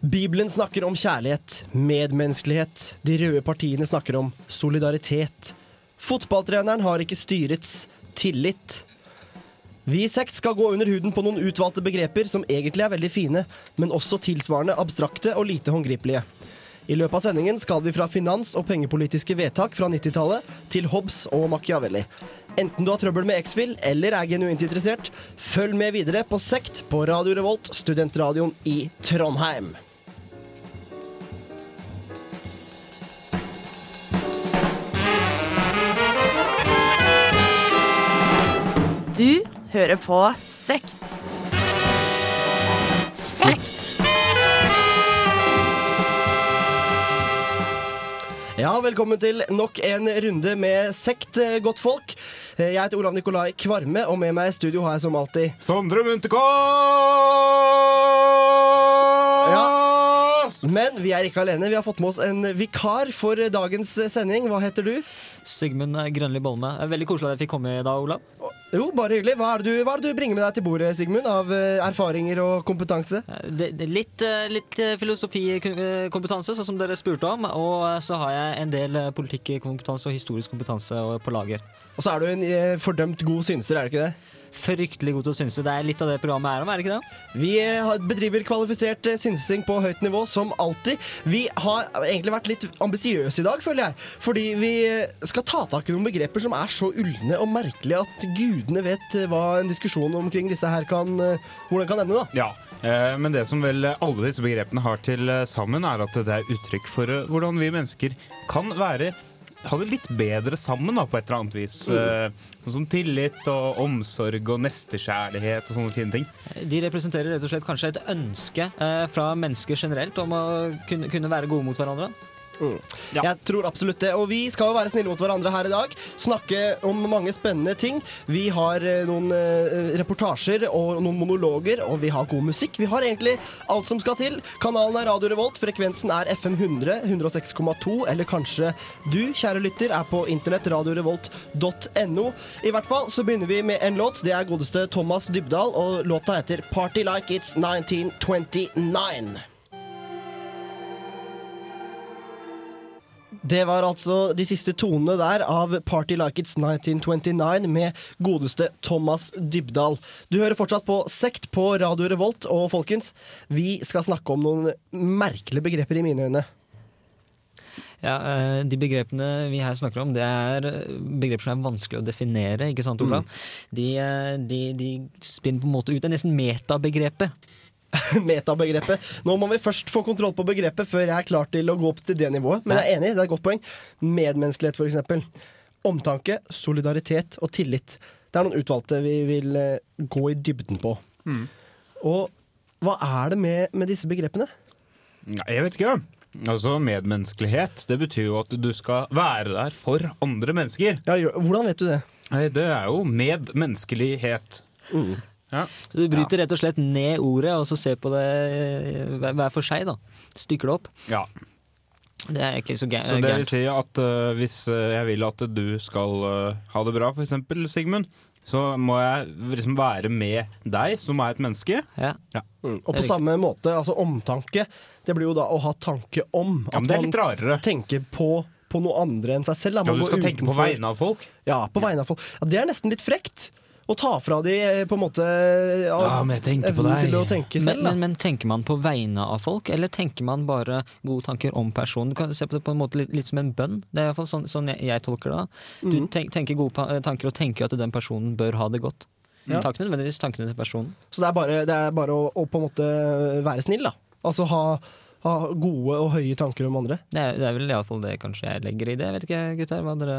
Bibelen snakker om kjærlighet, medmenneskelighet. De røde partiene snakker om solidaritet. Fotballtreneren har ikke styrets tillit. Vi i Sekt skal gå under huden på noen utvalgte begreper som egentlig er veldig fine, men også tilsvarende abstrakte og lite håndgripelige. I løpet av sendingen skal vi fra finans- og pengepolitiske vedtak fra 90-tallet til Hobbes og Machiavelli. Enten du har trøbbel med X-Fill eller er genuint interessert, følg med videre på Sekt på Radio Revolt, studentradioen i Trondheim. Du hører på Sekt. Sekt. Ja, velkommen til nok en runde med Sekt, eh, godt folk. Eh, Jeg heter Olav Nikolai Kvarme, og med meg i studio har jeg som alltid Sondre Munterkås! Ja. Men vi er ikke alene. Vi har fått med oss en vikar for dagens sending. Hva heter du? Sigmund Grønli Bolme. Er Veldig koselig at jeg fikk komme i dag, Olav. Jo, bare hyggelig. Hva er, du, hva er det du bringer med deg til bordet, Sigmund, av eh, erfaringer og kompetanse? Det, det, litt, eh, litt eh, filosofikompetanse, sånn som dere spurte om. Og eh, så har jeg en del eh, politikkompetanse og historisk kompetanse på lager. Og så er du en eh, fordømt god synser, er det ikke det? Fryktelig god til å synse. Det er litt av det programmet er om, er det ikke det? Vi eh, bedriver kvalifisert eh, synsing på høyt nivå, som alltid. Vi har egentlig vært litt ambisiøse i dag, føler jeg. Fordi vi eh, skal ta tak i noen begreper som er så ulne og merkelige at gudene vet hva en diskusjon omkring disse her kan Hvordan kan ende, da. Ja, eh, men det som vel alle disse begrepene har til sammen, er at det er uttrykk for hvordan vi mennesker kan være ha det litt bedre sammen da, på et eller annet vis. Mm. Sånn som tillit og omsorg og nestekjærlighet og sånne fine ting. De representerer rett og slett kanskje et ønske eh, fra mennesker generelt om å kunne, kunne være gode mot hverandre. Ja. Jeg tror absolutt det. Og vi skal jo være snille mot hverandre her i dag. Snakke om mange spennende ting. Vi har eh, noen eh, reportasjer og noen monologer, og vi har god musikk. Vi har egentlig alt som skal til. Kanalen er Radio Revolt, frekvensen er FM 100, 106,2, eller kanskje du, kjære lytter, er på internett radiorevolt.no. I hvert fall så begynner vi med en låt. Det er godeste Thomas Dybdahl, og låta heter Party Like It's 1929. Det var altså de siste tonene der av Party Like It's 1929 med godeste Thomas Dybdahl. Du hører fortsatt på Sekt på Radio Revolt, og folkens, vi skal snakke om noen merkelige begreper i mine øyne. Ja, eh, De begrepene vi her snakker om, det er eh, begreper som er vanskelig å definere. ikke sant, Olav? De, eh, de, de spinner på en måte ut. Det er nesten metabegrepet. Metabegrepet. Nå må vi først få kontroll på begrepet før jeg er klar til å gå opp til det nivået. Men jeg er enig, det er et godt poeng. Medmenneskelighet, for eksempel. Omtanke, solidaritet og tillit. Det er noen utvalgte vi vil eh, gå i dybden på. Og hva er det med, med disse begrepene? Nei, Jeg vet ikke. Altså Medmenneskelighet det betyr jo at du skal være der for andre mennesker. Ja, hvordan vet du det? Nei, Det er jo medmenneskelighet. Ja. Så Du bryter rett og slett ned ordet, og så ser på det eh, hver for seg. da. Stykker det opp. ja. Det er ikke så gærent. Så det vil si at uh, hvis øh, jeg vil at du skal uh, ha det bra, eksempel, Sigmund, så må jeg liksom være med deg, som er et menneske. Ja. Og på samme måte, altså omtanke, det blir jo da å ha tanke om. Ja, men det er litt rarere. tenker på, på noe andre enn seg selv. da. Ja, du skal tenke på vegne av folk. Ja, på vegne av folk. Ja, det er nesten litt frekt. Å ta fra de eh, på en måte ja, Ja, men jeg tenker på deg. til å tenke Men, selv, men, men, men tenker man på vegne av folk, eller tenker man bare gode tanker om personen? Du kan se på det på en måte litt, litt som en bønn. Det er iallfall sånn, sånn jeg, jeg tolker det. Du mm. tenk, tenker gode tanker og tenker at den personen bør ha det godt. Ja. Tar ikke nødvendigvis tankene til personen. Så det er bare, det er bare å, å på en måte være snill, da. Altså ha, ha gode og høye tanker om andre. Det er, det er vel iallfall det kanskje jeg legger i det. Jeg vet ikke, gutter. hva dere...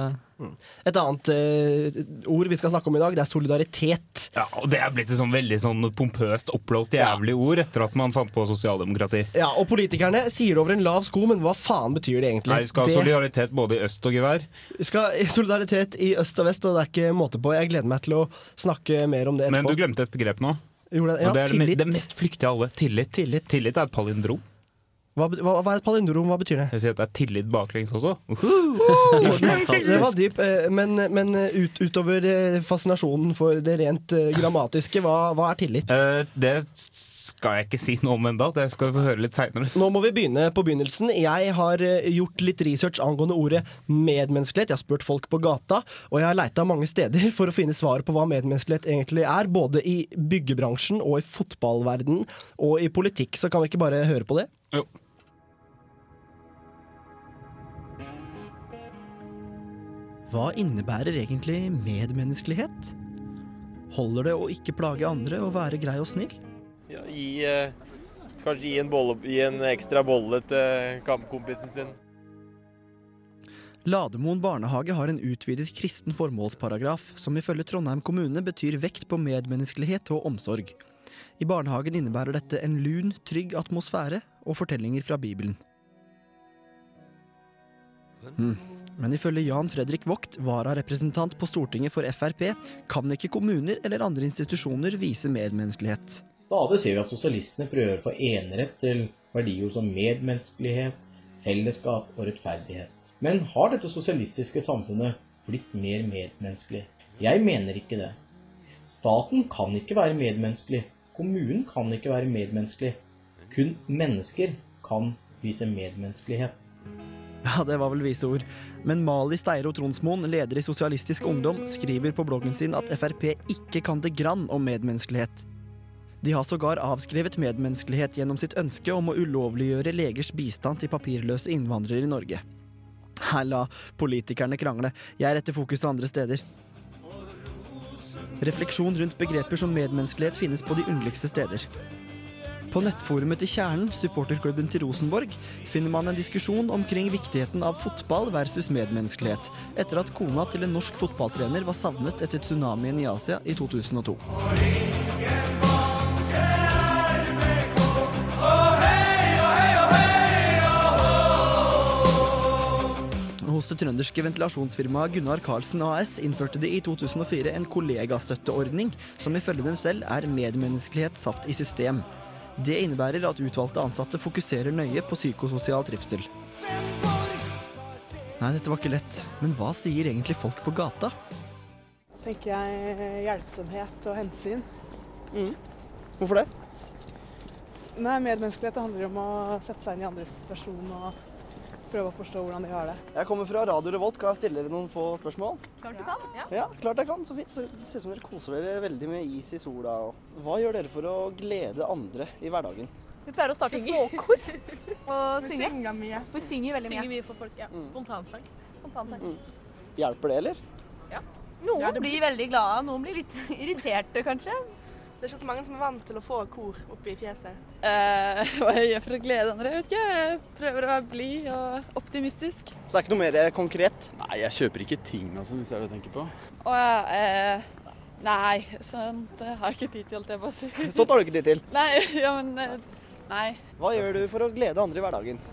Et annet uh, ord vi skal snakke om i dag, det er solidaritet. Ja, og Det er blitt et sånn veldig sånn pompøst, oppblåst jævlig ord etter at man fant på sosialdemokrati. Ja, Og politikerne sier det over en lav sko, men hva faen betyr det egentlig? Nei, Vi skal ha Det- solidaritet både i øst og gevær. Vi skal solidaritet i øst og vest, og det er ikke måte på. Jeg gleder meg til å snakke mer om det etterpå. Men du glemte et begrep nå. Det? Og det er tillit. det mest flyktige av alle. Tillit. Tillit. Tillit er et palindrom. Hva, hva, hva er et palindrom? Hva betyr det? Jeg vil si at det er tillit baklengs også. Det var dyp, eh, men, men ut, utover eh, fascinasjonen for det rent eh, grammatiske, hva, hva er tillit? Uh, det skal jeg ikke si noe om ennå. Det skal vi få høre litt seinere. Nå må vi begynne på begynnelsen. Jeg har eh, gjort litt research angående ordet medmenneskelighet. Jeg har spurt folk på gata, og jeg har leita mange steder for å finne svar på hva medmenneskelighet egentlig er. Både i byggebransjen og i fotballverden og i politikk. Så kan vi ikke bare høre på det? Jo. Hva innebærer egentlig medmenneskelighet? Holder det å ikke plage andre og være grei og snill? Ja, gi, eh, kanskje gi en, bolle, gi en ekstra bolle til kampkompisen sin. Lademoen barnehage har en utvidet kristen formålsparagraf, som ifølge Trondheim kommune betyr vekt på medmenneskelighet og omsorg. I barnehagen innebærer dette en lun, trygg atmosfære og fortellinger fra Bibelen. Hmm. Men ifølge Jan Fredrik Vogt, vararepresentant på Stortinget for Frp, kan ikke kommuner eller andre institusjoner vise medmenneskelighet. Stadig ser vi at sosialistene prøver å få enerett til verdier som medmenneskelighet, fellesskap og rettferdighet. Men har dette sosialistiske samfunnet blitt mer medmenneskelig? Jeg mener ikke det. Staten kan ikke være medmenneskelig. Kommunen kan ikke være medmenneskelig. Kun mennesker kan vise medmenneskelighet. Ja, det var vel vise ord. Men Mali Steiro Tronsmoen, leder i Sosialistisk Ungdom, skriver på bloggen sin at Frp ikke kan det grann om medmenneskelighet. De har sågar avskrevet medmenneskelighet gjennom sitt ønske om å ulovliggjøre legers bistand til papirløse innvandrere i Norge. Her la politikerne krangle. Jeg retter fokuset andre steder. Refleksjon rundt begreper som medmenneskelighet finnes på de underligste steder. På nettforumet til Kjernen, supporterklubben til Rosenborg, finner man en diskusjon omkring viktigheten av fotball versus medmenneskelighet, etter at kona til en norsk fotballtrener var savnet etter tsunamien i Asia i 2002. Hos det trønderske ventilasjonsfirmaet Gunnar Karlsen AS innførte de i 2004 en kollegastøtteordning som ifølge dem selv er medmenneskelighet satt i system. Det innebærer at utvalgte ansatte fokuserer nøye på psykososial trivsel. Nei, dette var ikke lett, men hva sier egentlig folk på gata? tenker jeg hjelpsomhet og hensyn. Hvorfor det? Nei, Medmenneskelighet handler om å sette seg inn i andres situasjon og prøve å forstå hvordan de har det. Jeg kommer fra Radio Revolt. Kan jeg stille dere noen få spørsmål? Klart du kan. Ja. Ja, klart jeg kan. Så fint. Så det ser ut som dere koser dere veldig med is i sola. Og hva gjør dere for å glede andre i hverdagen? Vi pleier å starte småkor og synge. Synger mye. Vi synger veldig mye. Synger mye for folk, ja. Spontansang. Spontansang. Hjelper det, eller? Noen Ja, det blir veldig glade, noen blir litt irriterte, kanskje. Det er ikke så mange som er vant til å få kor oppi fjeset. Eh, hva jeg gjør for å glede andre, vet ikke. Jeg prøver å være blid og optimistisk. Så det er ikke noe mer konkret? Nei, jeg kjøper ikke ting, altså, hvis det er det du tenker på. Og ja, eh, nei, sånt det har jeg ikke tid til, holdt jeg på å si. Sånt har du ikke tid til. Nei, ja, men eh, nei. Hva gjør du for å glede andre i hverdagen?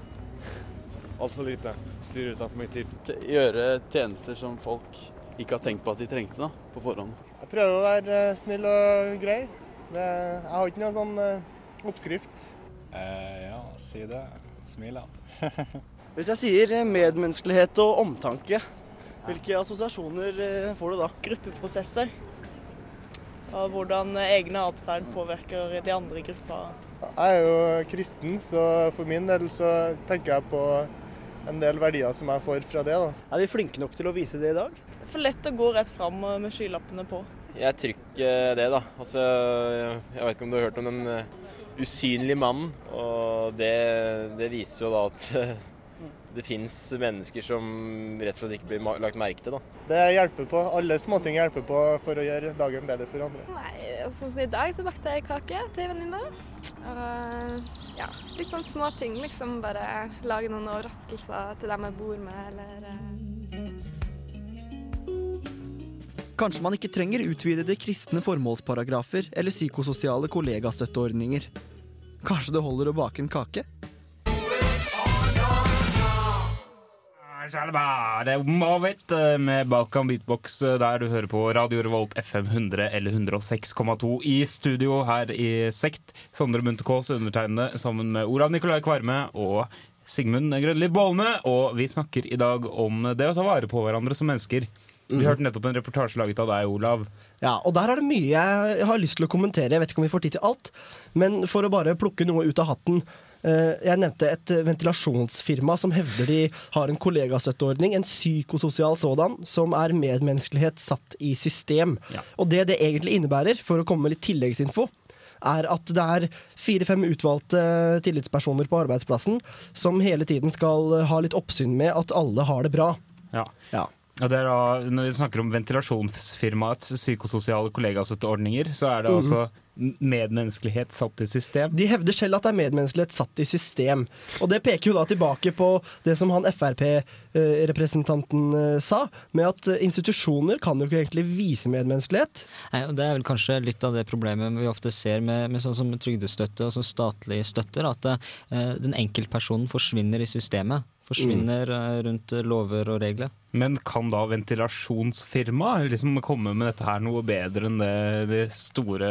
Altfor lite. Styrer utenfor min tid. Gjøre tjenester som folk ikke har tenkt på at de trengte da, på forhånd. Jeg prøver å være eh, snill og grei. Det, jeg har ikke noen sånn eh, oppskrift. ja, si det. Smil, da. Hvis jeg sier eh, medmenneskelighet og omtanke, hvilke assosiasjoner eh, får du da? Gruppeprosesser. Og hvordan egne atferd påvirker de andre i gruppa. Jeg er jo kristen, så for min del så tenker jeg på en del verdier som jeg får fra det. da. Er vi flinke nok til å vise det i dag? For lett å gå rett fram med skylappene på. Jeg trykker det, da. Altså, jeg vet ikke om du har hørt om den eh, usynlige mannen. Og det, det viser jo da at det fins mennesker som rett og slett ikke blir lagt merke til. da. Det hjelper på. Alle småting hjelper på for å gjøre dagen bedre for andre. Nei, altså I dag så bakte jeg kake til venninna. Og ja, litt sånn småting. Liksom bare lage noen overraskelser til dem jeg bor med, eller Kanskje man ikke trenger utvidede kristne formålsparagrafer eller psykososiale kollegastøtteordninger. Kanskje det holder å bake en kake? Det er Mavit eh, med Balkan Beatbox eh, der du hører på Radio Revolt FM 100 eller 106,2 i studio her i Sekt. Sondre Munthe Kaas undertegnede sammen med Olav Nikolai Kvarme og Sigmund Grønli Baalme. Og vi snakker i dag om det å ta vare på hverandre som mennesker. Vi hørte nettopp en reportasje laget av deg, Olav. Ja, og der er det mye jeg har lyst til å kommentere. Jeg vet ikke om vi får tid til alt, men for å bare plukke noe ut av hatten. eh, Jeg nevnte et ventilasjonsfirma som hevder de har en kollegastøtteordning, en psykososial sådan, som er medmenneskelighet satt i system. Ja. Og det det egentlig innebærer, for å komme med litt tilleggsinfo, er at det er fire-fem utvalgte tillitspersoner på arbeidsplassen som hele tiden skal ha litt oppsyn med at alle har det bra. Ja. Ja. Og det er da, når vi snakker om ventilasjonsfirmaets psykososiale kollegastøtteordninger, så er det mm. altså medmenneskelighet satt i system. De hevder selv at det er medmenneskelighet satt i system. Og det peker jo da tilbake på det som han Frp-representanten eh, sa, med at eh, institusjoner kan jo ikke egentlig vise medmenneskelighet. Nei, og Det er vel kanskje litt av det problemet vi ofte ser med, med sånn som trygdestøtte og sånn statlige støtter, at uh, den enkeltpersonen forsvinner i systemet. Forsvinner mm. rundt eh, lover og regler. Men kan da ventilasjonsfirma liksom komme med dette her noe bedre enn det de store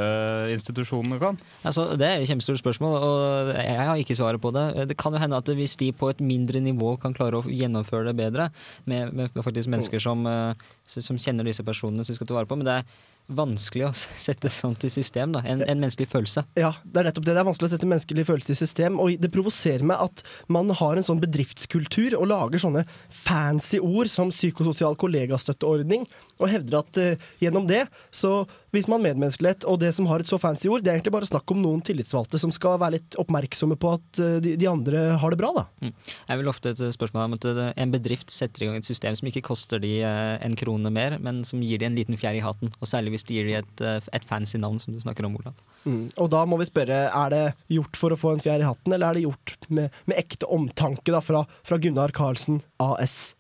institusjonene kan? Altså, det er et kjempestort spørsmål, og jeg har ikke svaret på det. Det kan jo hende at hvis de på et mindre nivå kan klare å gjennomføre det bedre, med, med faktisk mennesker som, eh, som kjenner disse personene som de skal ta vare på, men det er vanskelig å sette sånt i system. da, En, en menneskelig følelse. Ja, det er nettopp det. Det er vanskelig å sette menneskelig følelse i system. Og det provoserer meg at man har en sånn bedriftskultur og lager sånne fancy ord som psykososial kollegastøtteordning, og hevder at uh, gjennom det så viser man medmenneskelighet. Og det som har et så fancy ord, det er egentlig bare snakk om noen tillitsvalgte som skal være litt oppmerksomme på at eh, de, de andre har det bra, da. Mm. Jeg vil ofte et spørsmål om at en bedrift setter i gang et system som ikke koster de eh, en krone mer, men som gir de en liten fjær i hatten. Og særlig hvis de gir de et, eh, et fancy navn, som du snakker om, Olav. Mm. Og da må vi spørre, er det gjort for å få en fjær i hatten, eller er det gjort med, med ekte omtanke da, fra, fra Gunnar Karlsen AS?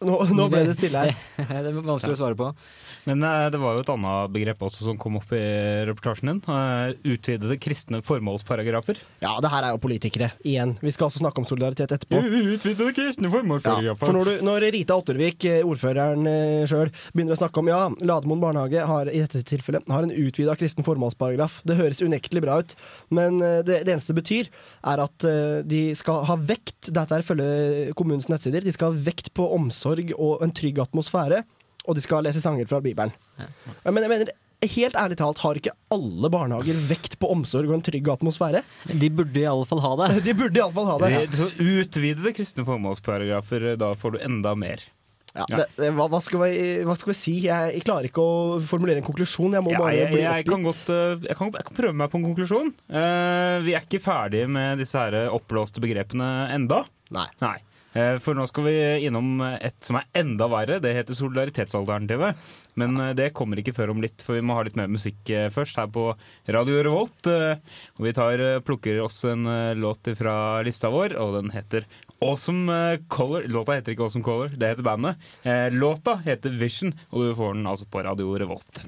Nå, nå ble det stille her. det er vanskelig å svare på. Men eh, det var jo et annet begrep også som kom opp i reportasjen din. eh, utvidede kristne formålsparagrafer. Ja, det her er jo politikere igjen. Vi skal også snakke om solidaritet etterpå. Utvidede kristne Ja, formålsparagrafer. for når, du, når Rita Ottervik, eh, ordføreren sjøl, begynner å snakke om ja, Lademoen barnehage har i dette tilfellet har en utvida kristen formålsparagraf. Det høres unektelig bra ut, men det, det eneste det betyr, er at de skal ha vekt Dette er følge kommunens nettsider. De skal ha vekt på omsorg og en trygg atmosfære, og de skal lese sanger fra Bibelen. Men jeg mener Helt ærlig talt, har ikke alle barnehager vekt på omsorg og en trygg atmosfære? De burde i alle fall ha det. De burde iallfall ha det. Det- Så utvidede kristne formålsparagrafer, da får du enda mer. Ja, det, det, hva, hva, skal vi, hva skal vi si? Jeg, jeg klarer ikke å formulere en konklusjon. Jeg må Ja, bare jeg, bli jeg, kan godt, eh, jeg, kan, jeg kan prøve meg på en konklusjon. Uh, vi er ikke ferdige med disse her oppblåste begrepene enda. Nei. Eh, For nå skal vi innom et som er enda verre. Det heter solidaritetsalternativet. Men eh, det kommer ikke før om litt, for vi må ha litt mer musikk eh, først her på Radio Revolt. Eh, Og vi tar, eh, plukker oss en eh, låt fra lista vår, og den heter Awesome eh, Color. Låta heter ikke Awesome Color, det heter bandet. Eh, Låta heter Vision, og du får den altså på Radio Revolt.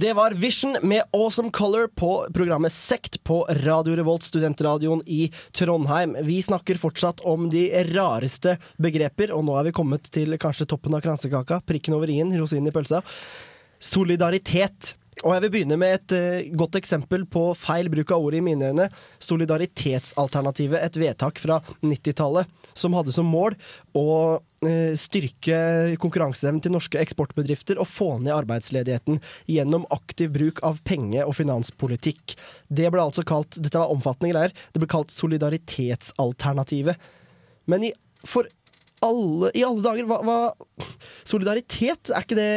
Det var Vision med Awesome Color på programmet Sekt på Radio Revolt, studentradioen i Trondheim. Vi snakker fortsatt om de rareste begreper, og nå er vi kommet til kanskje toppen av kransekaka, prikken over i-en, rosinen i pølsa. Solidaritet. Og jeg vil begynne med et uh, godt eksempel på feil bruk av ordet i mine øyne. Solidaritetsalternativet, et vedtak fra 90-tallet som hadde som mål å uh, styrke konkurranseevnen til norske eksportbedrifter og få ned arbeidsledigheten gjennom aktiv bruk av penge- og finanspolitikk. Det ble altså kalt, Dette var omfattende greier. Det ble kalt solidaritetsalternativet. Men i, for alle, i alle dager, hva, hva Solidaritet, er ikke det,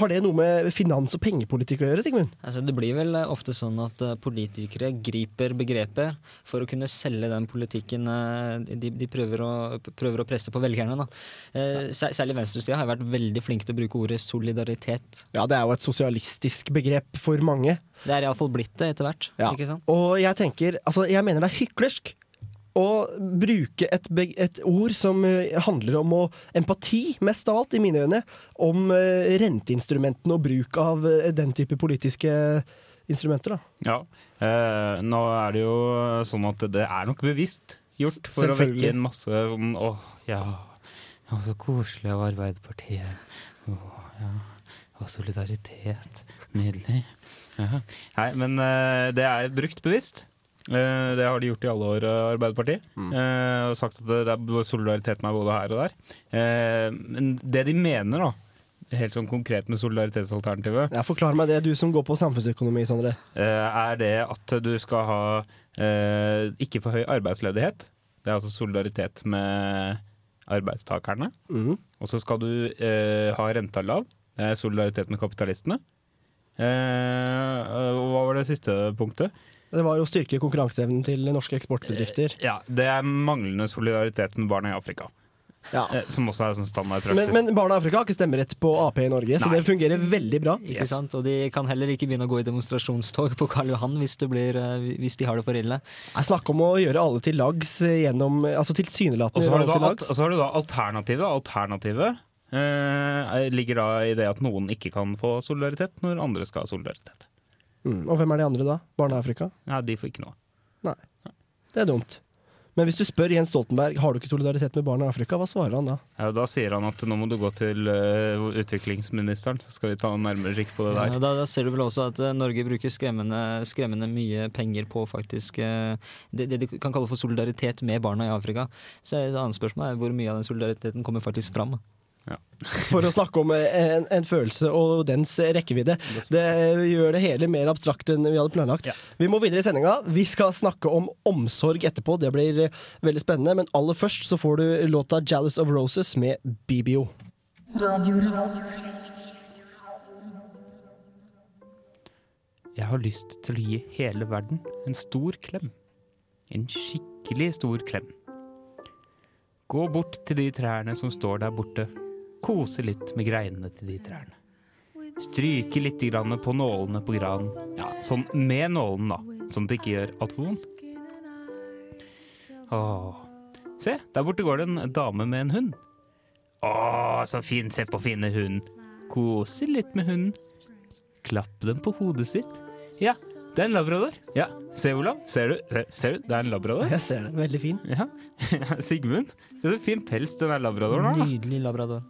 har det noe med finans- og pengepolitikk å gjøre, Sigmund? Altså, det blir vel eh, ofte sånn at eh, politikere griper begreper for å kunne selge den politikken eh, de, de prøver, å, prøver å presse på velgerne. Da. Særlig venstresida har vært veldig flink til å bruke ordet solidaritet. Ja, det er jo et sosialistisk begrep for mange. Det er iallfall blitt det etter hvert. Ja. Og jeg tenker, altså jeg mener det er hyklersk å bruke et, et ord som eh, handler om å, empati, mest av alt, i mine øyne, om eh, renteinstrumentene og bruk av eh, den type politiske instrumenter, da. Ja. Eh, nå er det jo sånn at det er nok bevisst gjort for å vekke en masse sånn Å, ja. ja så koselig av Arbeiderpartiet. Å, ja. Og solidaritet. Nydelig. Ja. Nei, men eh, det er brukt bevisst. Eh, det har de gjort i alle år, eh, Arbeiderpartiet. Eh, og sagt at det, er solidaritet med både her og der. Eh, men det de mener, da, helt sånn konkret med solidaritetsalternativet, Ja, Forklar meg det, du som går på samfunnsøkonomi, Sondre. eh, er det at du skal ha eh, ikke for høy arbeidsledighet. Det er altså solidaritet med arbeidstakerne. Mm. Og så skal du eh, ha renta lav. Det er solidaritet med kapitalistene. Eh, og hva var det siste punktet? Det var å styrke konkurranseevnen til norske eksportbedrifter. Ja, Det er manglende solidaritet med barna i Afrika. Ja. Eh, som også er sånn standardpraksis. Men, men barna i Afrika har ikke stemmerett på Ap i Norge, så det fungerer veldig bra. Ikke sant? Og de kan heller ikke begynne å gå i demonstrasjonstog på Karl Johan hvis, det blir, eh, hvis de har det for ille. Jeg snakker om å gjøre alle til lags gjennom Altså Og tilsynelatende så har, gjøre du da, alle alt- og har du da alternativet. Alternativet eh, ligger da i det at noen ikke kan få solidaritet, når andre skal ha solidaritet. Mm. Og hvem er de andre da? Barna i Afrika? Ja, de får ikke noe. Nei. Det er dumt. Men hvis du spør Jens Stoltenberg har du ikke solidaritet med barna i Afrika, hva svarer han da? Ja, da sier han at nå må du gå til uh, utviklingsministeren, så skal vi ta en nærmere kikk på det Ja, der. da, da ser du vel også at uh, Norge bruker skremmende, skremmende mye penger på faktisk uh, det, det de kan kalle for solidaritet med barna i Afrika. Så et annet spørsmål er hvor mye av den solidariteten kommer faktisk fram. For å snakke om eh, en, en følelse og dens rekkevidde. Det gjør det hele mer abstrakt enn vi hadde planlagt. Vi må videre i sendinga. Vi skal snakke om omsorg etterpå. Det blir eh, veldig spennende. Men aller først så får du låta 'Jealous of Roses' med BBO. Jeg har lyst til å gi hele verden en stor klem. En skikkelig stor klem. Gå bort til de trærne som står der borte. Kose litt med greinene til de trærne. Stryke litt på nålene på granen. Ja, sånn med nålen, da. Sånn at det ikke gjør altfor vondt. Åh. Se, der borte går det en dame med en hund. Å, så fin. Se på fine hunden. Kose litt med hunden. Klapp den på hodet sitt. Ja, det er en labrador. Ja, Se, Olav. Ser du? Ser, ser du? Det er en labrador. Jeg ser det. Veldig fin. Ja. Sigmund. Se så fin pels den er labradoren har. Nydelig labrador.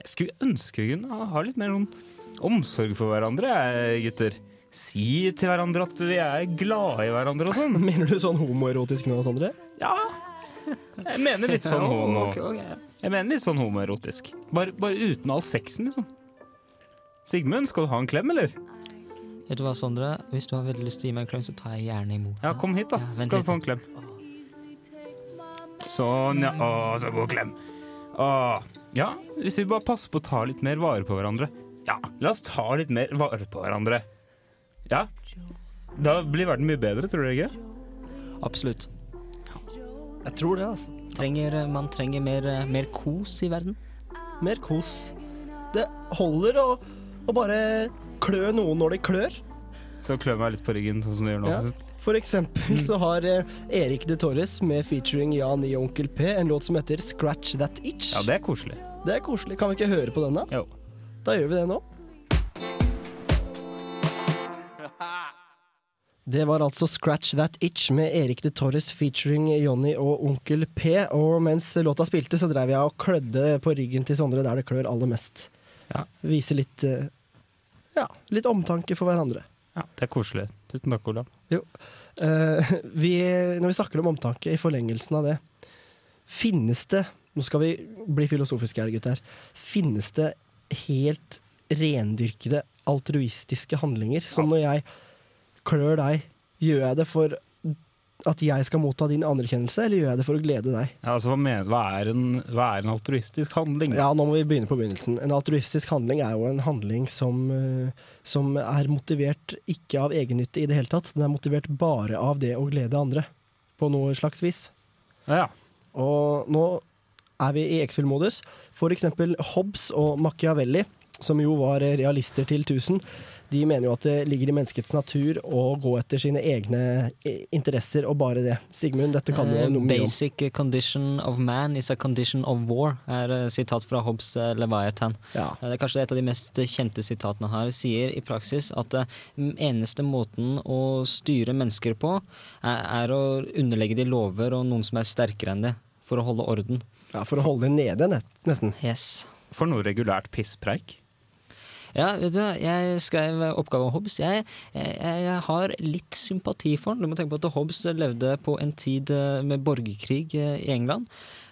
Jeg skulle ønske vi kunne ha litt mer sånn omsorg for hverandre, gutter. Si til hverandre at vi er glade i hverandre og sånn. Mener du sånn homoerotisk nå, Sondre? Ja. Jeg mener litt sånn homo. Jeg mener litt sånn homoerotisk. Bare, bare uten all sexen, liksom. Sigmund, skal du ha en klem, eller? Vet du hva, Sondre? Hvis du har veldig lyst til å gi meg en klem, så tar jeg gjerne imot. Ja, kom hit, da. Ja, vent skal du få en klem. Sånn, ja. Å, så god klem. Å, ja, hvis vi bare passer på å ta litt mer vare på hverandre. Ja, la oss ta litt mer vare på hverandre. Ja. Da blir verden mye bedre, tror dere ikke? Absolutt. Jeg tror det, altså. Trenger, man trenger mer, mer kos i verden. Mer kos. Det holder å, å bare klø noen når de klør. Så klø meg litt på ryggen, sånn som du gjør nå. Ja. For eksempel. Så har eh, Erik de Torres med featuring Jan i Onkel P en låt som heter 'Scratch That Itch'. Ja, det er koselig. Det er koselig. Kan vi ikke høre på den, da? Jo. Da gjør vi det nå. Det var altså 'Scratch That Itch' med Erik de Torres featuring Jonny og Onkel P. Og mens låta spilte, så drev jeg og klødde på ryggen til Sondre der det klør aller mest. Ja. Vise litt eh, ja, litt omtanke for hverandre. Ja, det er koselig. Tusen takk, Olav. Eh, vi, når vi snakker om omtanke, i forlengelsen av det Finnes det Nå skal vi bli filosofiske her, gutter. Finnes det helt rendyrkede altruistiske handlinger? Som når jeg klør deg, gjør jeg det for at jeg skal motta din anerkjennelse, eller gjør jeg det for å glede deg? Ja, altså, hva, mener, hva, er en, hva er en altruistisk handling? Ja, nå må vi begynne på begynnelsen. En altruistisk handling er jo en handling som, eh, som er motivert ikke av egennytte i det hele tatt. Den er motivert bare av det å glede andre, på noe slags vis. Ja, ja. Og nå er vi i X-Fill-modus. For eksempel Hobbes og Machiavelli, som jo var realister til 1000, De mener jo at det ligger i menneskets natur å gå etter sine egne eh, interesser, og bare det. Sigmund, dette kan du jo Eh, noe mye om. Basic condition of man is a condition of war, er et sitat fra Hobbes eh, Leviathan. Ja. Eh, Det er kanskje et av de mest kjente sitatene her. Sier i praksis at eh, den eneste måten å styre mennesker på, er, er å underlegge de lover og noen som er sterkere enn det, for å holde orden. Ja, For å holde det nede, nesten. Yes. For noe regulært pisspreik. Ja, vet du, jeg skrev oppgave om Hobbes. Jeg, jeg, jeg har litt sympati for den. Du må tenke på at Hobbes levde på en tid eh, med borgerkrig eh, i England.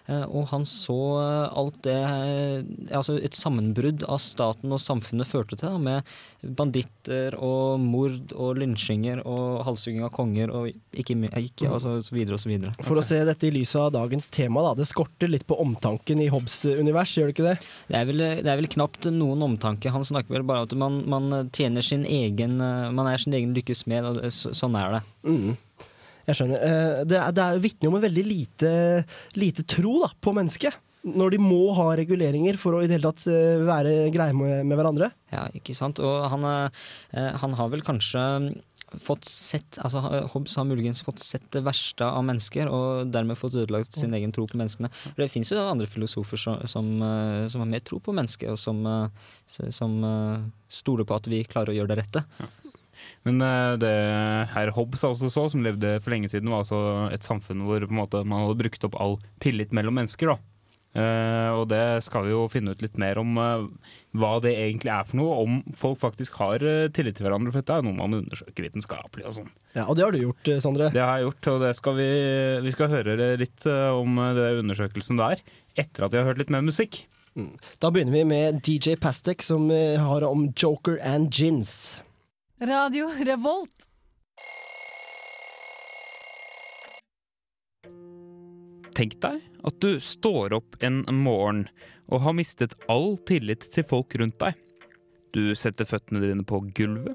Eh, Og han så eh, alt det eh, Altså et sammenbrudd av staten og samfunnet førte til, da, med banditter og mord og lynsjinger og halshugging av konger og ikke, ikke altså, så videre og så videre. For å se dette i lys av dagens tema, da. Det skorter litt på omtanken i Hobbes univers, gjør det ikke det? Det er, vel, det er vel knapt noen omtanke. Han snakker vel bare om at man, man tjener sin egen Man er sin egen lykkes smed, og så- sånn er det. Mm. Jeg skjønner. Eh, Det, er- det er vitner om en veldig lite, lite tro da, på mennesket. Når de må ha reguleringer for å i det hele tatt eh, være greie med, med hverandre. Ja, ikke sant. Og han, eh, han har vel kanskje fått sett altså Hobbes har muligens fått sett det verste av mennesker, og dermed fått ødelagt sin egen tro på menneskene. For det fins jo andre filosofer som, som, som har mer tro på mennesket, og som, som stoler på at vi klarer å gjøre det rette. Men eh, det herr Hobbes altså så, som levde for lenge siden, var altså et samfunn hvor måte, man hadde brukt opp all tillit mellom mennesker. da. Uh, og det skal vi jo finne ut litt mer om uh, hva det egentlig er for noe. Om folk faktisk har uh, tillit til hverandre. For dette er noe man undersøker vitenskapelig. og sånn. Ja, og det har du gjort, Sondre. Det har jeg gjort, og det skal vi, vi skal høre litt om det undersøkelsen der. Etter at vi har hørt litt mer musikk. Da begynner vi med DJ Pastek, som har om Joker and Gins. Radio Revolt. Tenk deg at du står opp en morgen og har mistet all tillit til folk rundt deg. Du setter føttene dine på gulvet,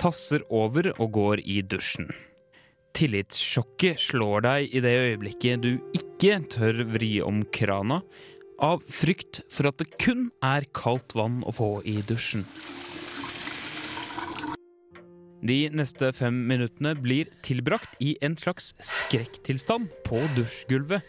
tasser over og går i dusjen. Tillitssjokket slår deg i det øyeblikket du ikke tør vri om krana, av frykt for at det kun er kaldt vann å få i dusjen. De neste fem minuttene blir tilbrakt i en slags skrekktilstand på dusjgulvet.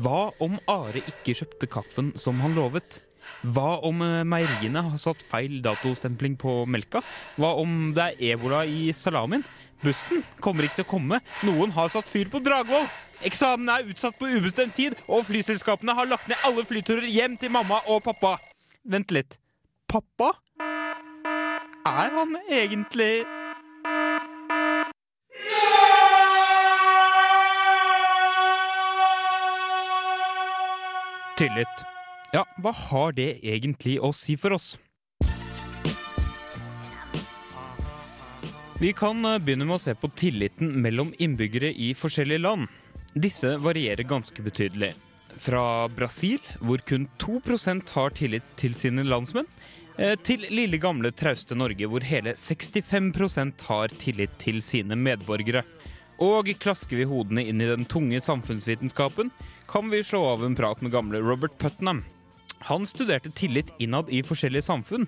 Hva om Are ikke kjøpte kaffen som han lovet? Hva om eh, meieriene har satt feil datostempling på melka? Hva om det er ebola i salamien? Bussen kommer ikke til å komme. Noen har satt fyr på Dragvoll. Eksamen er utsatt på ubestemt tid, og flyselskapene har lagt ned alle flyturer hjem til mamma og pappa. Vent litt. Pappa? Er han egentlig Tillit. Ja, hva har det egentlig å si for oss? Vi kan eh, begynne med å se på tilliten mellom innbyggere i forskjellige land. Disse varierer ganske betydelig. Fra Brasil, hvor kun 2% har tillit til sine landsmenn, til lille gamle trauste Norge, hvor hele 65% har tillit til sine medborgere. Og klasker vi hodene inn i den tunge samfunnsvitenskapen, kan vi slå av en prat med gamle Robert Putnam. Han studerte tillit innad i forskjellige samfunn,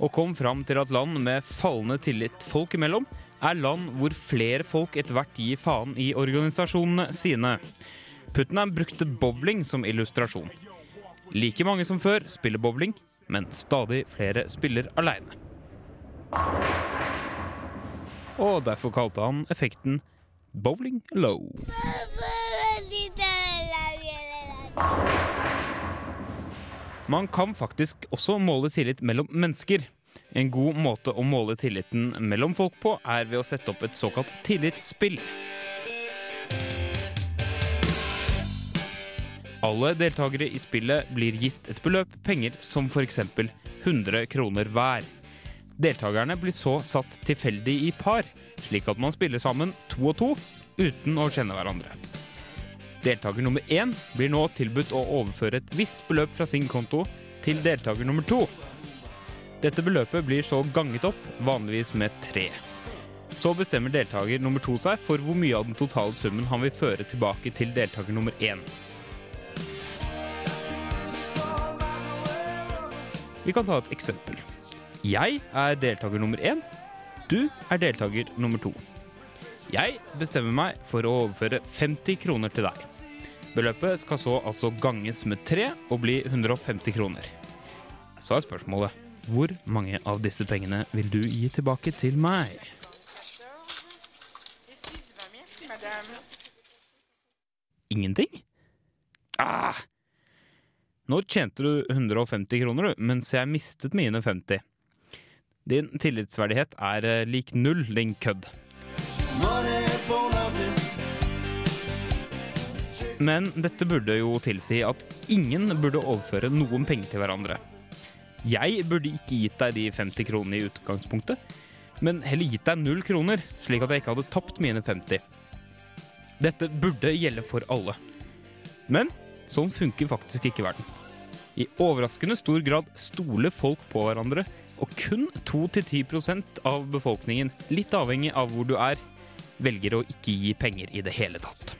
og kom fram til at land med fallende tillit folk imellom, er land hvor flere folk etter hvert gir faen i organisasjonene sine. Putnam brukte bowling som illustrasjon. Like mange som før spiller bowling, men stadig flere spiller aleine. Og derfor kalte han effekten bowling low. Man kan faktisk også måle tillit mellom mennesker. En god måte å måle tilliten mellom folk på er ved å sette opp et såkalt tillitsspill. Alle deltakere i spillet blir gitt et beløp penger som f.eks. 100 kroner hver. Deltakerne blir så satt tilfeldig i par, slik at man spiller sammen to og to uten å kjenne hverandre. Deltaker nummer én blir nå tilbudt å overføre et visst beløp fra sin konto til deltaker nummer to. Dette beløpet blir så ganget opp, vanligvis med tre. Så bestemmer deltaker nummer to seg for hvor mye av den totale summen han vil føre tilbake til deltaker nummer én. Vi kan ta et eksempel. Jeg er deltaker nummer én. Du er deltaker nummer to. Jeg bestemmer meg for å overføre 50 kroner til deg. Beløpet skal så altså ganges med tre og bli 150 kroner. Så er spørsmålet hvor mange av disse pengene vil du gi tilbake til meg? Ingenting? Ah. Nå tjente du 150 kroner, du, mens jeg mistet mine 50. Din tillitsverdighet er eh, lik null, din kødd. Men dette burde jo tilsi at ingen burde overføre noen penger til hverandre. Jeg burde ikke gitt deg de 50 kronene i utgangspunktet, men heller gitt deg null kroner, slik at jeg ikke hadde tapt mine 50. Dette burde gjelde for alle. Men sånn funker faktisk ikke verden. I overraskende stor grad stoler folk på hverandre, og kun 2-10% av befolkningen, litt avhengig av hvor du er, velger å ikke gi penger i det hele tatt.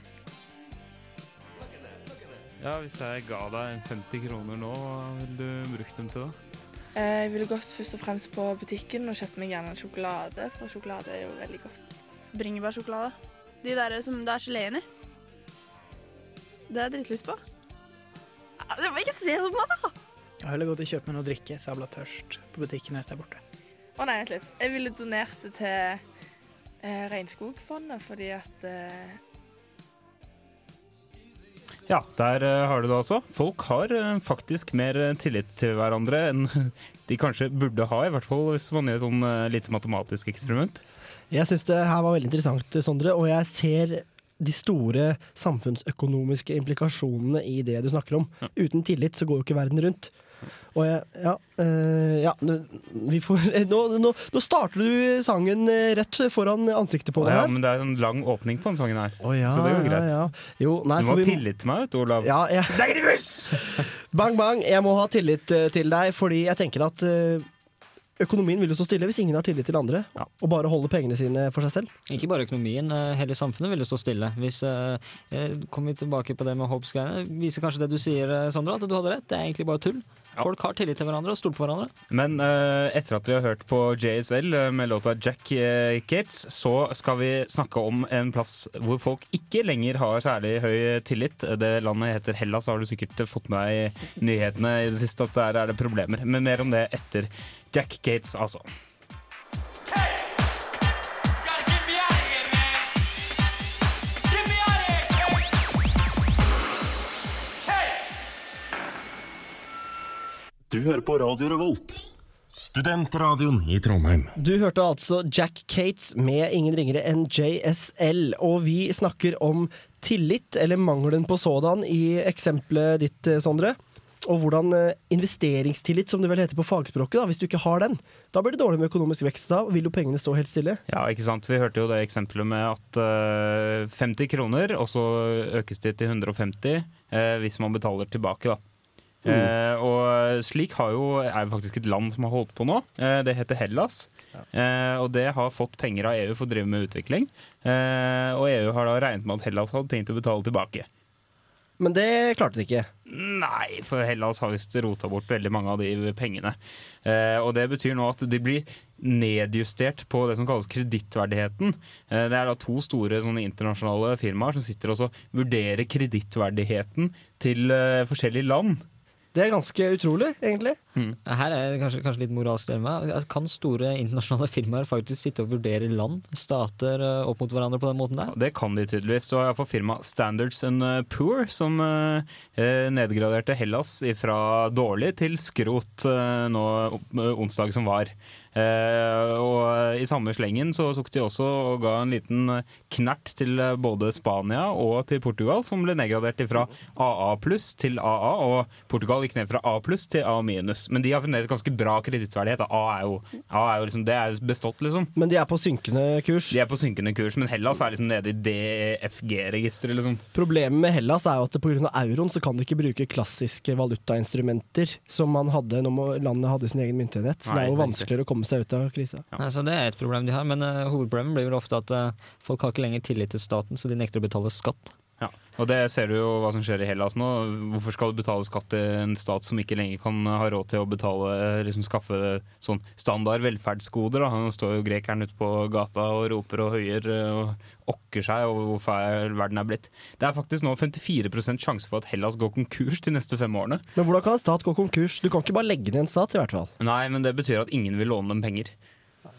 Ja, Hvis jeg ga deg 50 kroner nå, hva ville du brukt dem til da? Eh, Jeg ville gått først og fremst på butikken og kjøpt meg gjerne en sjokolade, for sjokolade er jo veldig godt. Bringebærsjokolade. De der som det er geleen i. Det har jeg dritlyst på. Du må ikke se på meg, da! Jeg har heller gått og kjøpt meg noe å drikke, sabla tørst på butikken rett der borte. Å nei, vent litt. Jeg ville donert det til eh, Regnskogfondet, fordi at eh, Ja, der eh, har du det altså. Folk har eh, faktisk mer eh, tillit til hverandre enn de kanskje burde ha, i hvert fall hvis man gjør et sånn eh, lite matematisk eksperiment. Jeg syns det her var veldig interessant, Sondre, og jeg ser de store samfunnsøkonomiske implikasjonene i det du snakker om. Uten tillit så går jo ikke verden rundt. Og jeg, ja, øh, ja vi får, nå, nå, nå starter du sangen eh, rett foran ansiktet på meg Ja, her. men det er en lang åpning på den sangen her, ja, så det går greit. ja, ja. Jo, nei, du må ha tillit til meg, vet du, Olav. Ja, bang, bang. Jeg må ha tillit eh, til deg, fordi jeg tenker at eh, økonomien vil jo stå stille hvis ingen har tillit til andre, og bare holder pengene sine for seg selv. Ikke bare økonomien, eh, hele samfunnet vil jo stå stille. Hvis eh, eh, Kommer vi tilbake på det med Hopes-greiene. Viser kanskje det du sier, eh, Sondre, at du hadde rett. Det er egentlig bare tull. Folk har tillit til hverandre og stoler på hverandre. Men eh, etter at vi har hørt på JSL med låta Jack eh, Gates, så skal vi snakke om en plass hvor folk ikke lenger har særlig høy tillit. Det landet heter Hellas, har du sikkert fått med deg i nyhetene i det siste at der er det problemer. Men mer om det etter Jack Gates, altså. Du hører på Radio Revolt, studentradioen i Trondheim. Du hørte altså Jack Cates med ingen ringere enn JSL, og vi snakker om tillit, eller mangelen på sådan, i eksempelet ditt, eh, Sondre. Og hvordan eh, investeringstillit, som det vel heter på fagspråket, da, hvis du ikke har den, da blir det dårlig med økonomisk vekst. Da vil jo pengene stå helt stille. Ja, ikke sant. Vi hørte jo det eksempelet med at eh, 50 kroner, og så økes det til 150 eh, hvis man betaler tilbake, da. Mm. Eh, og slik har jo, er jo faktisk et land som har holdt på nå. Eh, det heter Hellas. Eh, og det har fått penger av EU for å drive med utvikling. Eh, og EU har da regnet med at Hellas hadde tenkt å betale tilbake. Men det klarte de ikke. Nei, for Hellas har visst rota bort veldig mange av de pengene. Eh, og det betyr nå at de blir nedjustert på det som kalles kredittverdigheten. Eh, det er da to store internasjonale firmaer som sitter og vurderer kredittverdigheten til eh, forskjellige land. Det er ganske utrolig, egentlig. Her er det kanskje, kanskje litt moralsk dilemma. Kan store internasjonale firmaer faktisk sitte og vurdere land, stater, eh, opp mot hverandre på den måten der? Det kan de tydeligvis. Det var iallfall firmaet Standards and Poor som eh, eh, nedgraderte Hellas fra dårlig til skrot eh, nå eh, onsdag som var. Eh, og i samme slengen så tok de også og ga en liten knert til både Spania og til Portugal, som ble nedgradert fra AA pluss til AA, og Portugal gikk ned fra A pluss til A minus. Men de har fremdeles ganske bra kredittverdighet. A er jo, A er jo liksom, det er bestått, liksom. Men de er på synkende kurs. De er på synkende kurs, men Hellas er liksom nede i DFG-registeret, liksom. Problemet med Hellas er jo at pga. euroen så kan du ikke bruke klassiske valutainstrumenter som man hadde når landet hadde sin egen myntenhet. Så det er jo er vanskeligere å komme seg ut av krisa. Altså, det er et problem de har, men uh, hovedproblemet blir vel ofte at uh, folk har ikke lenger tillit til staten, så de nekter å betale skatt. Ja, og det ser du jo hva som skjer i Hellas nå. Hvorfor skal du betale skatt til en stat som ikke lenger kan ha råd til å betale liksom skaffe sånn standard velferdsgoder? Da. Nå står jo grekeren ute på gata og roper og høyer og okker seg over hvor feil verden er blitt. Det er faktisk nå 54% sjanse for at Hellas går konkurs de neste fem årene. Men hvordan kan en stat gå konkurs? Du kan ikke bare legge ned en stat, i hvert fall. Nei, men det betyr at ingen vil låne dem penger.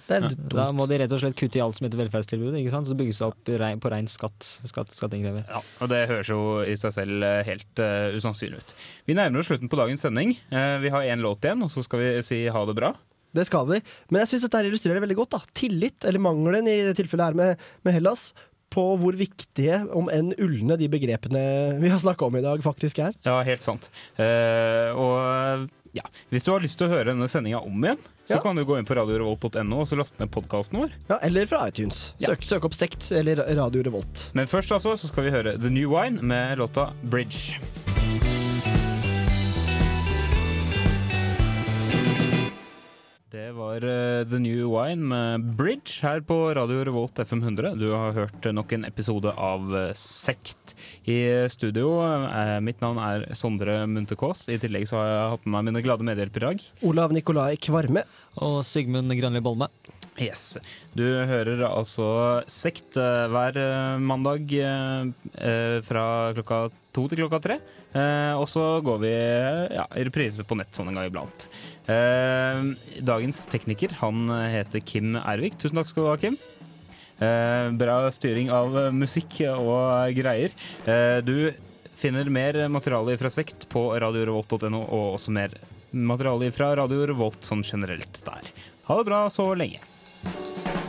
Da må de rett og slett kutte i alt som heter velferdstilbud. ikke sant? Så bygges det opp rein, på rein skatt. skatt skatt Ja, og det høres jo i seg selv eh, helt uh, usannsynlig ut. Vi nærmer oss slutten på dagens sending. Uh, vi har én låt igjen, og så skal vi si ha det bra. Det skal vi. Men jeg syns dette illustrerer veldig godt. da Tillit, eller mangelen i det tilfellet her med, med Hellas, på hvor viktige, om enn ulne, de begrepene vi har snakka om i dag, faktisk er. Ja, helt sant. Uh, og ja, hvis du har lyst til å høre denne sendinga om igjen, så Ja. kan du gå inn på radiorevolt.no og så laste ned podkasten vår. Ja, eller fra iTunes. Søk, søk opp Sekt eller Radio Revolt. Men først altså, så skal vi høre The New Wine med låta Bridge. Var eh, The New Wine med Bridge her på Radio Revolt FM 100. Du har hørt nok en episode av eh, Sekt i studio. Eh, mitt navn er Sondre Munterkås. I tillegg så har jeg hatt med meg mine glade medhjelpere i dag. Olav Nikolai Kvarme. Og Sigmund Granli Bolme. Yes. Du hører altså Sekt eh, hver eh, mandag eh, fra klokka to til klokka tre. Og så går vi ja, i reprise på nett sånn en gang iblant. Dagens tekniker han heter Kim Ervik. Tusen takk skal du ha, Kim. Bra styring av musikk og greier. Du finner mer materiale fra Sekt på radiorevolt.no, og også mer materiale fra Radio Revolt sånn generelt der. Ha det bra så lenge. Música